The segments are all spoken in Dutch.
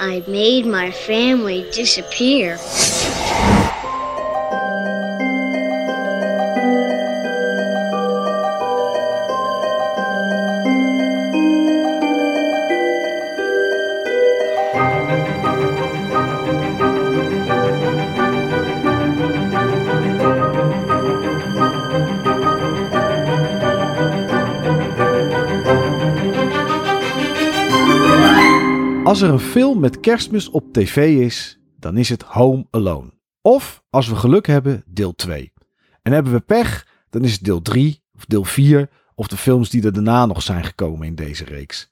I made my family disappear. Als er een film met kerstmis op tv is, dan is het Home Alone. Of, als we geluk hebben, deel 2. En hebben we pech, dan is het deel 3 of deel 4 of de films die er daarna nog zijn gekomen in deze reeks.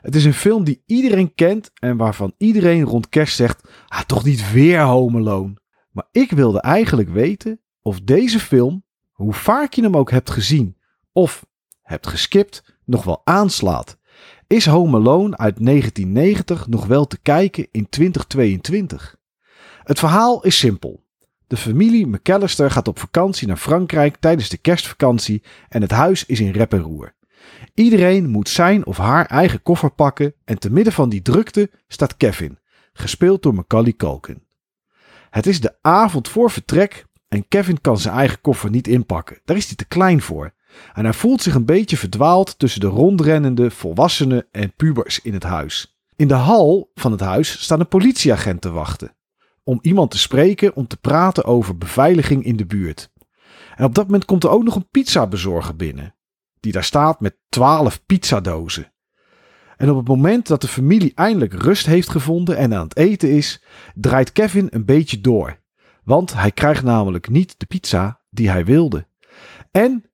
Het is een film die iedereen kent en waarvan iedereen rond kerst zegt, ah, toch niet weer Home Alone. Maar ik wilde eigenlijk weten of deze film, hoe vaak je hem ook hebt gezien of hebt geskipt, nog wel aanslaat. Is Home Alone uit 1990 nog wel te kijken in 2022? Het verhaal is simpel. De familie McAllister gaat op vakantie naar Frankrijk tijdens de kerstvakantie en het huis is in rep en roer. Iedereen moet zijn of haar eigen koffer pakken en te midden van die drukte staat Kevin, gespeeld door Macaulay Culkin. Het is de avond voor vertrek en Kevin kan zijn eigen koffer niet inpakken. Daar is hij te klein voor. En hij voelt zich een beetje verdwaald tussen de rondrennende volwassenen en pubers in het huis. In de hal van het huis staan een politieagent te wachten. Om iemand te spreken om te praten over beveiliging in de buurt. En op dat moment komt er ook nog een pizzabezorger binnen. Die daar staat met twaalf pizzadozen. En op het moment dat de familie eindelijk rust heeft gevonden en aan het eten is, draait Kevin een beetje door. Want hij krijgt namelijk niet de pizza die hij wilde. En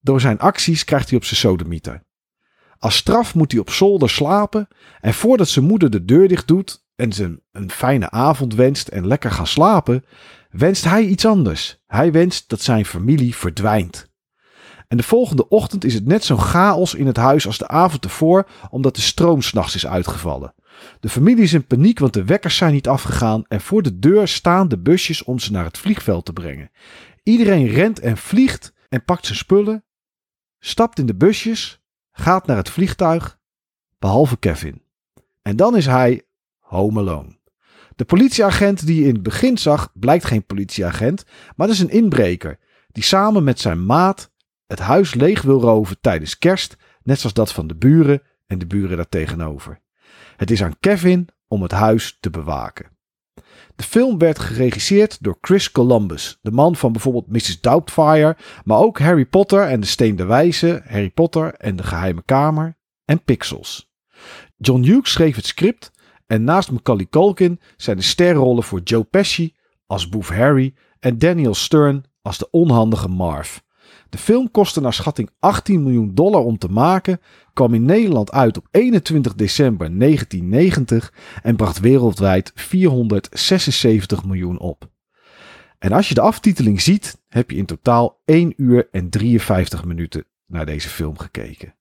door zijn acties krijgt hij op zijn sodemieter. Als straf moet hij op zolder slapen en voordat zijn moeder de deur dicht doet en ze een fijne avond wenst en lekker gaan slapen, wenst hij iets anders. Hij wenst dat zijn familie verdwijnt. En de volgende ochtend is het net zo'n chaos in het huis als de avond ervoor, omdat de stroom s'nachts is uitgevallen. De familie is in paniek, want de wekkers zijn niet afgegaan en voor de deur staan de busjes om ze naar het vliegveld te brengen. Iedereen rent en vliegt en pakt zijn spullen stapt in de busjes, gaat naar het vliegtuig, behalve Kevin. En dan is hij home alone. De politieagent die je in het begin zag, blijkt geen politieagent, maar dat is een inbreker die samen met zijn maat het huis leeg wil roven tijdens kerst, net zoals dat van de buren en de buren daartegenover. Het is aan Kevin om het huis te bewaken. De film werd geregisseerd door Chris Columbus, de man van bijvoorbeeld Mrs. Doubtfire, maar ook Harry Potter en de Steen der Wijze, Harry Potter en de Geheime Kamer en Pixels. John Hughes schreef het script en naast Macaulay Culkin zijn de sterrollen voor Joe Pesci als boef Harry en Daniel Stern als de onhandige Marv. De film kostte naar schatting 18 miljoen dollar om te maken, kwam in Nederland uit op 21 december 1990 en bracht wereldwijd 476 miljoen op. En als je de aftiteling ziet, heb je in totaal 1 uur en 53 minuten naar deze film gekeken.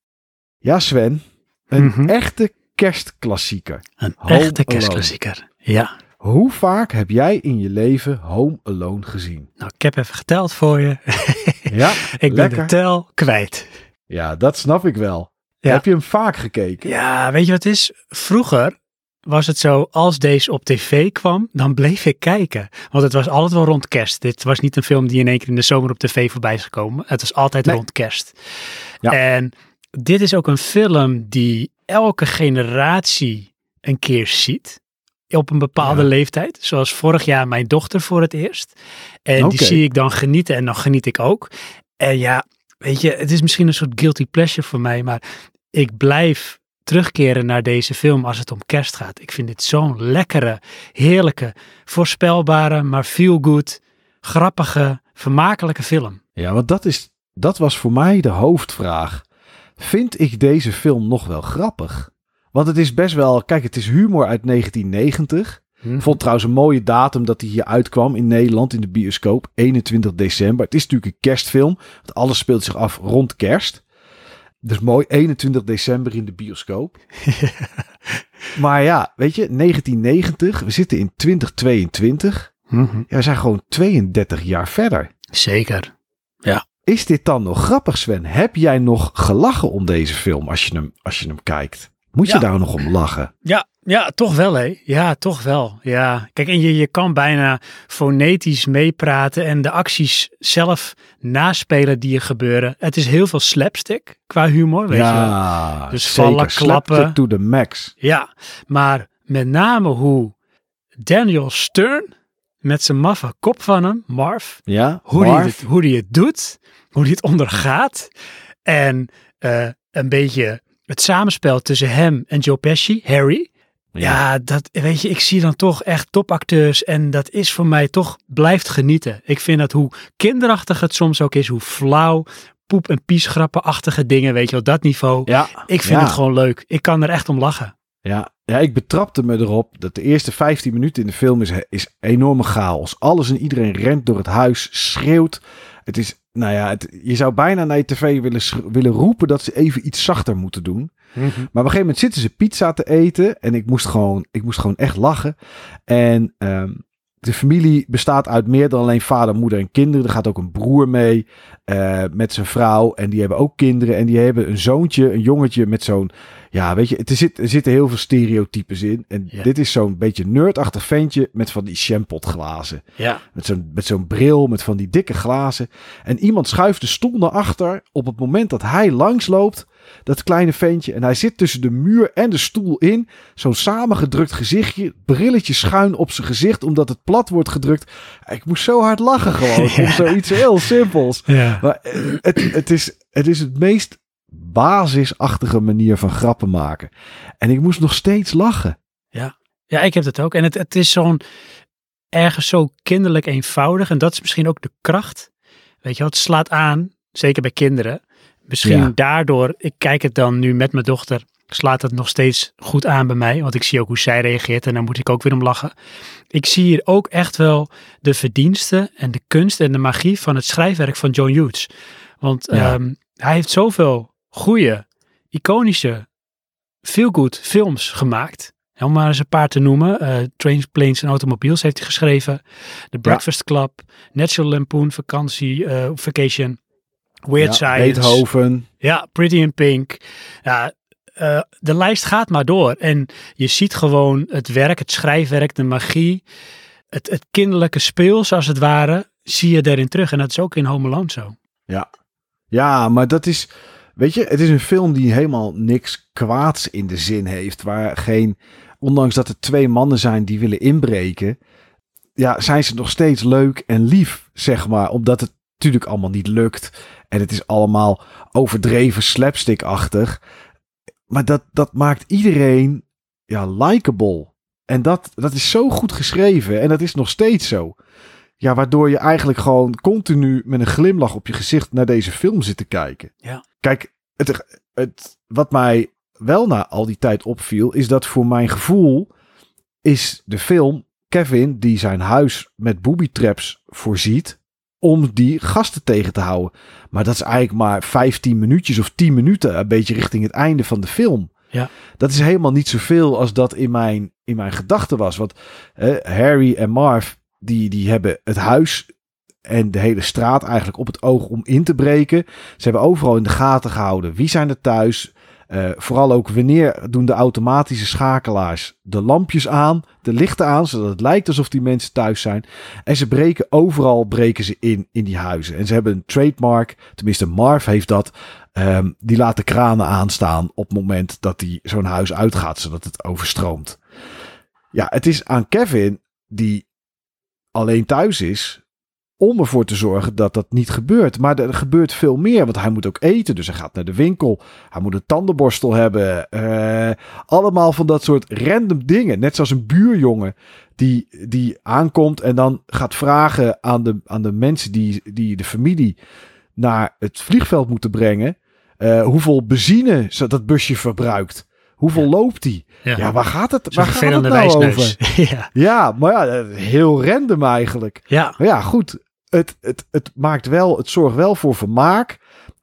Ja, Sven, een Mhm. echte kerstklassieker. Een Home echte Alone. kerstklassieker. Ja. Hoe vaak heb jij in je leven Home Alone gezien? Nou, ik heb even geteld voor je. Ja, ik ben de tel kwijt. Ja, dat snap ik wel. Ja. Heb je hem vaak gekeken? Ja, weet je wat het is? Vroeger was het zo, als deze op tv kwam, dan bleef ik kijken. Want het was altijd wel rond kerst. Dit was niet een film die in één keer in de zomer op tv voorbij is gekomen. Het was altijd Nee. rond kerst. Ja. En dit is ook een film die elke generatie een keer ziet. Op een bepaalde Ja. leeftijd. Zoals vorig jaar mijn dochter voor het eerst. En die zie ik dan genieten en dan geniet ik ook. En ja, weet je, het is misschien een soort guilty pleasure voor mij. Maar ik blijf terugkeren naar deze film als het om kerst gaat. Ik vind dit zo'n lekkere, heerlijke, voorspelbare, maar feel good, grappige, vermakelijke film. Ja, want dat, is, dat was voor mij de hoofdvraag. Vind ik deze film nog wel grappig? Want het is best wel, kijk, het is humor uit 1990. Ik vond trouwens een mooie datum dat hij hier uitkwam in Nederland in de bioscoop. 21 december. Het is natuurlijk een kerstfilm. Want alles speelt zich af rond kerst. Dus mooi, 21 december in de bioscoop. maar ja, weet je, 1990. We zitten in 2022. Mhm. Ja, we zijn gewoon 32 jaar verder. Zeker. Is dit dan nog grappig, Sven? Heb jij nog gelachen om deze film als je hem, als je hem kijkt? Moet je Ja. daar nog om lachen? Ja, Ja, toch wel hè. Ja, toch wel. Ja, kijk, en je, je kan bijna fonetisch meepraten en de acties zelf naspelen die er gebeuren. Het is heel veel slapstick qua humor, weet je wel. ja, Dus zeker. vallen, klappen. Slapstick to the max. Ja, maar met name hoe Daniel Stern met zijn maffe kop van hem, Marv, Ja, hoe hij het, hoe die het doet, hoe hij het ondergaat. En eh, een beetje het samenspel tussen hem en Joe Pesci, Harry. Ja. dat weet je, ik zie dan toch echt topacteurs en dat is voor mij toch blijft genieten. Ik vind dat hoe kinderachtig het soms ook is, hoe flauw, poep- en piesgrappenachtige dingen, weet je wel, dat niveau. Ja, Ik vind ja. het gewoon leuk. Ik kan er echt om lachen. Ja, ja, ik betrapte me erop dat de eerste 15 minuten in de film is, is enorme chaos. Alles en iedereen rent door het huis, schreeuwt. Het is, nou ja, het, je zou bijna naar je tv willen, willen roepen dat ze even iets zachter moeten doen. Maar op een gegeven moment zitten ze pizza te eten en ik moest gewoon, ik moest gewoon echt lachen. En ehm, de familie bestaat uit meer dan alleen vader, moeder en kinderen. Er gaat ook een broer mee eh, met zijn vrouw en die hebben ook kinderen. En die hebben een zoontje, een jongetje met zo'n, ja weet je, er, zit, er zitten heel veel stereotypes in. En Ja. dit is zo'n beetje nerdachtig ventje met van die champotglazen. Ja. Met zo'n, met zo'n bril, met van die dikke glazen. En iemand schuift de stoel naar achter op het moment dat hij langsloopt. Dat kleine ventje. En hij zit tussen de muur en de stoel in. Zo'n samengedrukt gezichtje. Brilletje schuin op zijn gezicht. Omdat het plat wordt gedrukt. Ik moest zo hard lachen gewoon. Ja. Om zoiets heel simpels. Ja. Maar eh, het, het, is, het is het meest basisachtige manier van grappen maken. En ik moest nog steeds lachen. Ja, ik heb het ook. En het, het is zo'n ergens zo kinderlijk eenvoudig. En dat is misschien ook de kracht. Weet je het slaat aan, zeker bij kinderen. Misschien Ja. daardoor, ik kijk het dan nu met mijn dochter, slaat het nog steeds goed aan bij mij. Want ik zie ook hoe zij reageert en dan moet ik ook weer om lachen. Ik zie hier ook echt wel de verdiensten en de kunst en de magie van het schrijfwerk van John Hughes. Want Ja. ehm, hij heeft zoveel goede, iconische, feel-good films gemaakt. Om maar eens een paar te noemen. eh Trains, Planes en Automobiles heeft hij geschreven. The Breakfast Club, Natural Lampoon, Vakantie, eh, Vacation, Weird Ja, Science. Beethoven. Ja, Pretty in Pink. Ja, eh, de lijst gaat maar door. En je ziet gewoon het werk, het schrijfwerk, de magie, het, het kinderlijke speels als het ware, zie je daarin terug. En dat is ook in Home Alone zo. Ja. Ja, maar dat is. Weet je, het is een film die helemaal niks kwaads in de zin heeft. Waar geen. Ondanks dat er twee mannen zijn die willen inbreken. Ja, zijn ze nog steeds leuk en lief, zeg maar. Omdat het natuurlijk allemaal niet lukt. En het is allemaal overdreven slapstick-achtig. Maar dat, dat maakt iedereen ja, likable. En dat, dat is zo goed geschreven. En dat is nog steeds zo. Ja, waardoor je eigenlijk gewoon continu met een glimlach op je gezicht naar deze film zit te kijken. Ja. Kijk, het, het, wat mij wel na al die tijd opviel, is dat voor mijn gevoel is de film Kevin die zijn huis met booby traps voorziet om die gasten tegen te houden. Maar dat is eigenlijk maar 15 minuutjes of 10 minuten, een beetje richting het einde van de film. Ja. Dat is helemaal niet zoveel als dat in mijn, in mijn gedachten was. Want eh, Harry en Marv, die, die hebben het huis en de hele straat eigenlijk op het oog om in te breken. Ze hebben overal in de gaten gehouden. Wie zijn er thuis? Eh, vooral ook wanneer doen de automatische schakelaars de lampjes aan, de lichten aan, zodat het lijkt alsof die mensen thuis zijn. En ze breken overal breken ze in in die huizen. En ze hebben een trademark, tenminste Marv heeft dat. ehm, die laat de kranen aanstaan op het moment dat hij zo'n huis uitgaat, zodat het overstroomt. Ja, het is aan Kevin die alleen thuis is om ervoor te zorgen dat dat niet gebeurt. Maar er gebeurt veel meer, want hij moet ook eten. Dus hij gaat naar de winkel. Hij moet een tandenborstel hebben. eh, allemaal van dat soort random dingen. Net zoals een buurjongen die, die aankomt en dan gaat vragen aan de, aan de mensen die, die de familie naar het vliegveld moeten brengen. eh, hoeveel benzine dat busje verbruikt. Hoeveel loopt die? Ja, waar gaat het, waar gaat het nou over? ja. Ja, maar ja, heel random eigenlijk. ja, Maar ja, goed. Het, het, het maakt wel, het zorgt wel voor vermaak.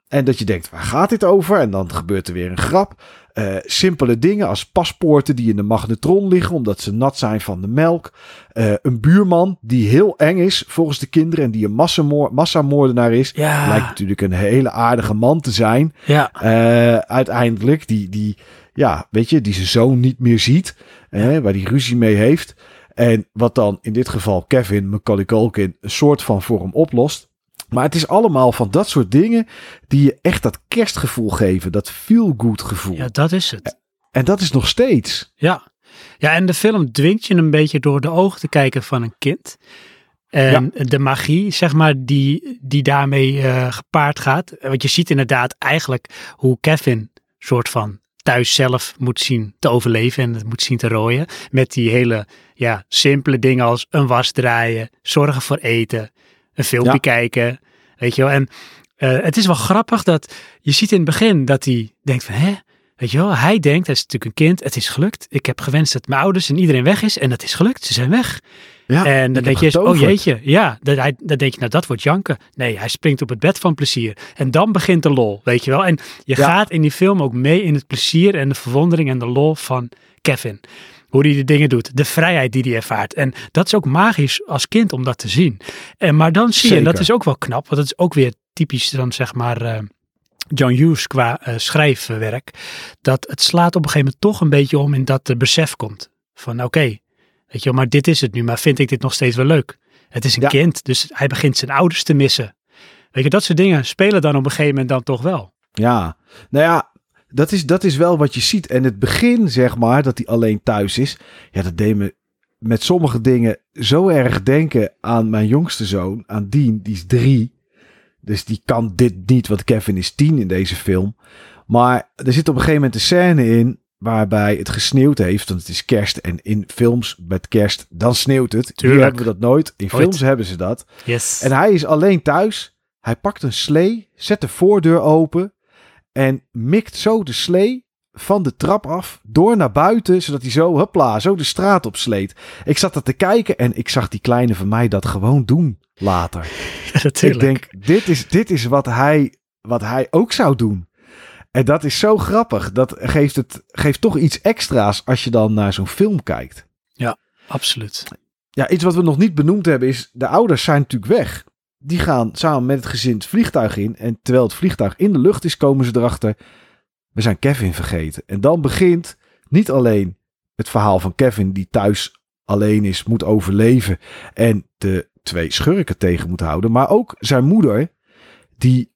En dat je denkt, waar gaat dit over? En dan gebeurt er weer een grap. eh, simpele dingen als paspoorten die in de magnetron liggen omdat ze nat zijn van de melk. Eh, een buurman die heel eng is volgens de kinderen en die een massamoor massamoordenaar is. Ja. Lijkt natuurlijk een hele aardige man te zijn. Ja, Eh, uiteindelijk, die, die, ja, weet je, die zijn zoon niet meer ziet. Hè, waar die ruzie mee heeft. En wat dan in dit geval Kevin Macaulay Culkin een soort van voor hem oplost. Maar het is allemaal van dat soort dingen die je echt dat kerstgevoel geven. Dat feel-good gevoel. ja, dat is het. En dat is nog steeds. Ja. ja, en de film dwingt je een beetje door de ogen te kijken van een kind. En de magie, zeg maar, die, die daarmee eh, gepaard gaat. Want je ziet inderdaad eigenlijk hoe Kevin soort van thuis zelf moet zien te overleven en het moet zien te rooien. Met die hele ja, simpele dingen als een was draaien, zorgen voor eten, een filmpje Ja. kijken. Weet je wel. En eh, het is wel grappig dat je ziet in het begin dat hij denkt van hè, Weet je wel, hij denkt, hij is natuurlijk een kind, het is gelukt. Ik heb gewenst dat mijn ouders en iedereen weg is en dat is gelukt, ze zijn weg. Ja, en dan denk je, eens, oh jeetje, ja, dan, hij, dan denk je, nou dat wordt janken. Nee, hij springt op het bed van plezier. En dan begint de lol, weet je wel. En je Ja. gaat in die film ook mee in het plezier en de verwondering en de lol van Kevin. Hoe hij de dingen doet, de vrijheid die hij ervaart. En dat is ook magisch als kind om dat te zien. En, maar dan zie je, en dat is ook wel knap, want dat is ook weer typisch dan zeg maar... eh, John Hughes qua eh, schrijfwerk, dat het slaat op een gegeven moment toch een beetje om in dat er besef komt. Van oké, weet je maar dit is het nu, maar vind ik dit nog steeds wel leuk? Het is een Ja. kind, dus hij begint zijn ouders te missen. Weet je, dat soort dingen spelen dan op een gegeven moment dan toch wel. Ja, nou ja, dat is, dat is wel wat je ziet. En het begin, zeg maar, dat hij alleen thuis is. Ja, dat deed me met sommige dingen zo erg denken aan mijn jongste zoon, aan Dean. Die is drie. Dus die kan dit niet, want Kevin is tien in deze film. Maar er zit op een gegeven moment een scène in waarbij het gesneeuwd heeft. Want het is kerst en in films met kerst, dan sneeuwt het. Hier Tuurlijk. hebben we dat nooit. In Nooit. films hebben ze dat. Yes. En hij is alleen thuis. Hij pakt een slee, zet de voordeur open en mikt zo de slee van de trap af door naar buiten, zodat hij zo, zo de straat op sleet. Ik zat er te kijken en ik zag die kleine van mij dat gewoon doen later. natuurlijk. Ik denk, dit is, dit is wat, hij, wat hij ook zou doen. En dat is zo grappig. Dat geeft, het, geeft toch iets extra's als je dan naar zo'n film kijkt. Absoluut. Ja, iets wat we nog niet benoemd hebben is, de ouders zijn natuurlijk weg. Die gaan samen met het gezin het vliegtuig in. En terwijl het vliegtuig in de lucht is, komen ze erachter, we zijn Kevin vergeten. En dan begint niet alleen het verhaal van Kevin die thuis alleen is, moet overleven en de twee schurken tegen moet houden. Maar ook zijn moeder, die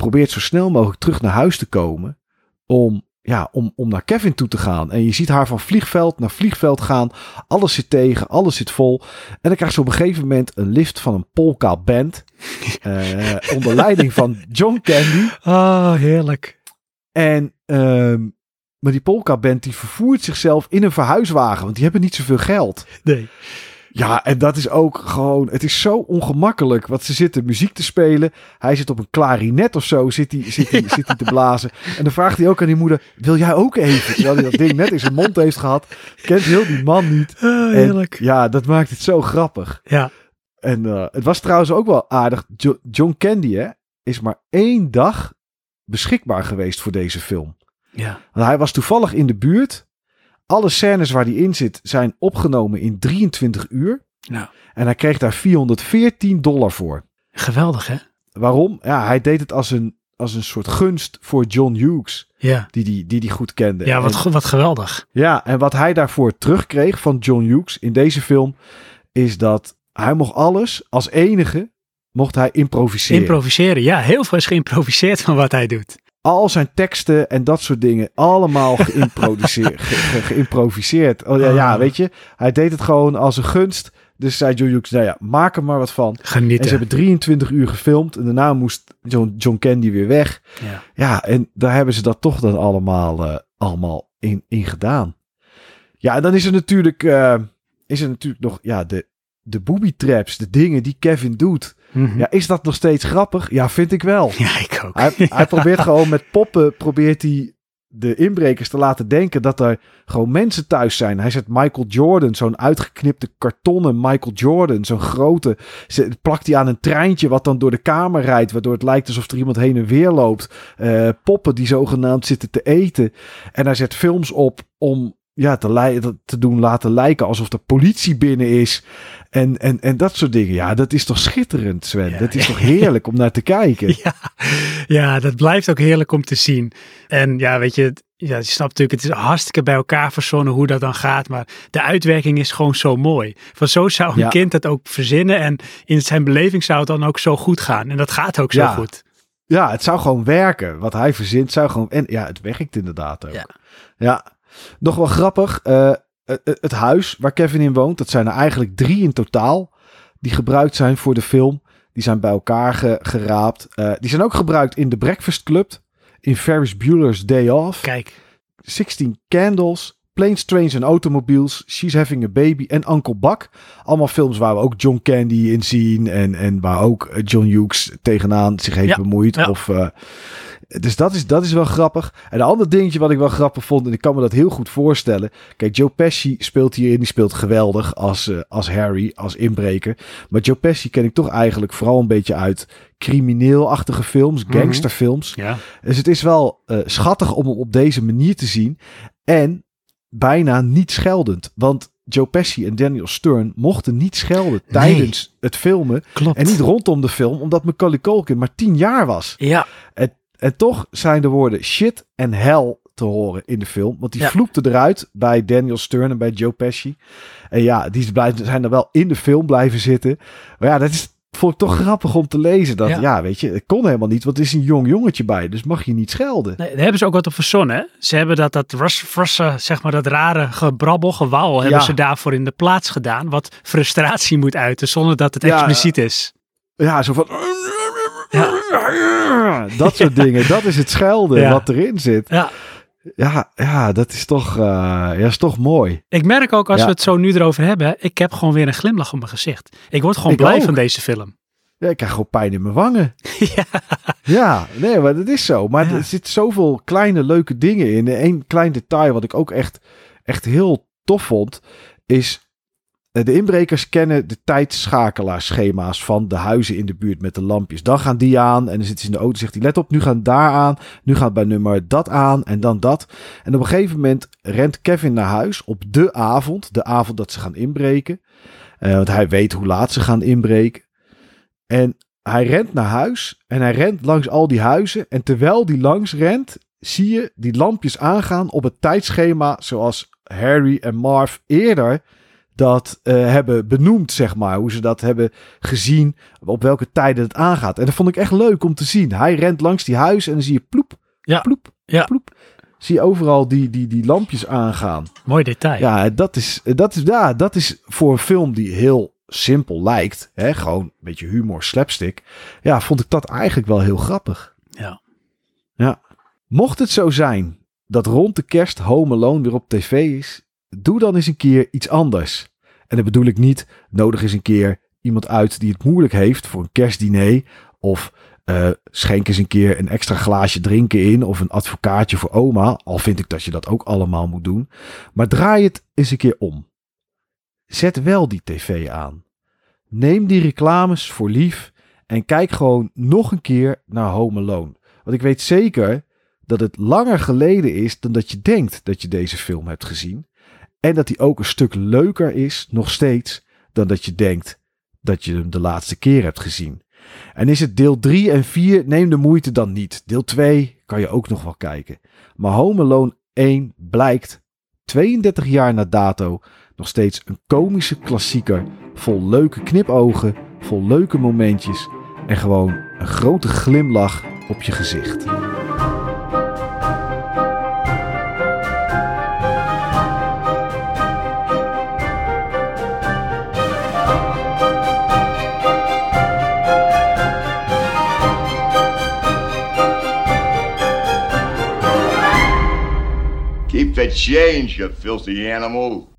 probeert zo snel mogelijk terug naar huis te komen om, ja, om, om naar Kevin toe te gaan. En je ziet haar van vliegveld naar vliegveld gaan. Alles zit tegen, alles zit vol. En dan krijgt ze op een gegeven moment een lift van een polka band. eh, onder leiding van John Candy. Oh, heerlijk. En ehm, maar die polka band die vervoert zichzelf in een verhuiswagen. Want die hebben niet zoveel geld. Nee. Ja, en dat is ook gewoon... Het is zo ongemakkelijk. Want ze zitten muziek te spelen. Hij zit op een klarinet of zo. Zit hij, zit hij, zit hij te blazen. En dan vraagt hij ook aan die moeder... Wil jij ook even? Terwijl hij dat ding net in zijn mond heeft gehad. Kent heel die man niet. Oh, En heerlijk. ja, dat maakt het zo grappig. Ja. En eh, het was trouwens ook wel aardig. Jo- John Candy hè, is maar één dag beschikbaar geweest voor deze film. Ja. Want hij was toevallig in de buurt. Alle scènes waar hij in zit zijn opgenomen in 23 uur. Nou, En hij kreeg daar 414 dollar voor. geweldig hè? Waarom? Ja, hij deed het als een, als een soort gunst voor John Hughes. Ja. Die die, die, die goed kende. Ja, wat, En- wat geweldig. ja, en wat hij daarvoor terugkreeg van John Hughes in deze film... is dat hij mocht alles, als enige, mocht hij improviseren. Improviseren. Ja, heel veel is geïmproviseerd van wat hij doet. Al zijn teksten en dat soort dingen allemaal geïmproduceerd, ge- ge- geïmproviseerd. Oh, ja, ja, Ah. weet je, hij deed het gewoon als een gunst. Dus zei Hughes, nou ja, maak er maar wat van. En Genieten. ze hebben 23 uur gefilmd en daarna moest John, John Candy weer weg. Ja. Ja, en daar hebben ze dat toch dan allemaal, eh, allemaal in, in gedaan. Ja, en dan is er natuurlijk, eh, is er natuurlijk nog ja, de, de booby traps, de dingen die Kevin doet. Mhm. Ja, is dat nog steeds grappig? Ja, vind ik wel. Ja, ik ook. Hij, hij probeert gewoon met poppen, probeert hij de inbrekers te laten denken dat er gewoon mensen thuis zijn. Hij zet Michael Jordan, zo'n uitgeknipte kartonnen Michael Jordan, zo'n grote, plakt hij aan een treintje wat dan door de kamer rijdt, waardoor het lijkt alsof er iemand heen en weer loopt. Eh, poppen die zogenaamd zitten te eten. En hij zet films op om ja, te, te doen laten lijken alsof er politie binnen is. En, en, en dat soort dingen. Ja, dat is toch schitterend, Sven. dat is toch heerlijk om naar te kijken. Ja, ja, dat blijft ook heerlijk om te zien. En ja, weet je, ja, je snapt natuurlijk, het is hartstikke bij elkaar verzonnen hoe dat dan gaat. Maar de uitwerking is gewoon zo mooi. Van zo zou een kind het ook verzinnen. En in zijn beleving zou het dan ook zo goed gaan. En dat gaat ook zo goed. Ja, het zou gewoon werken. Wat hij verzint zou gewoon... En ja, het werkt inderdaad ook. Ja. ja. Nog wel grappig, uh, het huis waar Kevin in woont, dat zijn er eigenlijk drie in totaal die gebruikt zijn voor de film. Die zijn bij elkaar geraapt. Uh, die zijn ook gebruikt in The Breakfast Club, in Ferris Bueller's Day Off. Kijk. 16 Candles, Planes, Trains and Automobiles, She's Having a Baby en Uncle Buck. Allemaal films waar we ook John Candy in zien en, en waar ook John Hughes tegenaan zich heeft bemoeid. Ja. Of... Uh, dus dat is, dat is wel grappig. En een ander dingetje wat ik wel grappig vond, en ik kan me dat heel goed voorstellen. Kijk, Joe Pesci speelt hierin, die speelt geweldig als, uh, als Harry, als inbreker. Maar Joe Pesci ken ik toch eigenlijk vooral een beetje uit crimineelachtige films, mhm. gangsterfilms. Ja. Dus het is wel uh, schattig om hem op deze manier te zien. En bijna niet scheldend. Want Joe Pesci en Daniel Stern mochten niet schelden tijdens het filmen. Klopt. En niet rondom de film, omdat Macaulay Culkin maar tien jaar was. Ja. En en toch zijn de woorden shit en hell te horen in de film. Want die ja. vloepte eruit bij Daniel Stern en bij Joe Pesci. En ja, die zijn er wel in de film blijven zitten. Maar ja, dat is, vond ik toch grappig om te lezen. Dat, ja. weet je, het kon helemaal niet, want er is een jong jongetje bij. Dus mag je niet schelden. Nee, daar hebben ze ook wat op verzonnen. Hè? Ze hebben dat, dat Russe, zeg maar, dat rare gebrabbel, gewauw, hebben ze daarvoor in de plaats gedaan. Wat frustratie moet uiten, zonder dat het expliciet is. Ja, zo van... Ja. Dat soort dingen. Dat is het schelden wat erin zit. Ja. Ja, ja, dat is toch, uh, ja, is toch mooi. Ik merk ook als we het zo nu erover hebben, ik heb gewoon weer een glimlach op mijn gezicht. Ik word gewoon blij van deze film. Ja, ik krijg gewoon pijn in mijn wangen. ja. ja, nee, maar dat is zo. Maar er zit zoveel kleine leuke dingen in. En één klein detail wat ik ook echt, echt heel tof vond, is eh, de inbrekers kennen de tijdschakelaarschema's van de huizen in de buurt met de lampjes. Dan gaan die aan en dan zitten ze in de auto zegt hij let op, nu gaan daar aan, nu gaat bij nummer dat aan en dan dat. En op een gegeven moment rent Kevin naar huis op de avond, de avond dat ze gaan inbreken. Uh, want hij weet hoe laat ze gaan inbreken. En hij rent naar huis en hij rent langs al die huizen. En terwijl die langs rent, zie je die lampjes aangaan op het tijdschema zoals Harry en Marv eerder dat uh, hebben benoemd, zeg maar. Hoe ze dat hebben gezien, op welke tijden het aangaat. En dat vond ik echt leuk om te zien. Hij rent langs die huis en dan zie je ploep, ja. ploep, ja. ploep. Zie je overal die, die, die lampjes aangaan. Mooi detail. Ja, dat is, dat is, ja, dat is voor een film die heel simpel lijkt. Hè? Gewoon een beetje humor, slapstick. Ja, vond ik dat eigenlijk wel heel grappig. Ja. Ja. Mocht het zo zijn dat rond de kerst Home Alone weer op tv is, doe dan eens een keer iets anders. En dat bedoel ik niet, nodig eens een keer iemand uit die het moeilijk heeft voor een kerstdiner. Of uh, schenk eens een keer een extra glaasje drinken in. Of een advocaatje voor oma. Al vind ik dat je dat ook allemaal moet doen. Maar draai het eens een keer om. Zet wel die tv aan. Neem die reclames voor lief. En kijk gewoon nog een keer naar Home Alone. Want ik weet zeker dat het langer geleden is dan dat je denkt dat je deze film hebt gezien. En dat hij ook een stuk leuker is, nog steeds, dan dat je denkt dat je hem de laatste keer hebt gezien. En is het deel 3 en 4, neem de moeite dan niet. Deel 2 kan je ook nog wel kijken. Maar Home Alone 1 blijkt, 32 jaar na dato, nog steeds een komische klassieker. Vol leuke knipogen, vol leuke momentjes en gewoon een grote glimlach op je gezicht. Change, you filthy animal.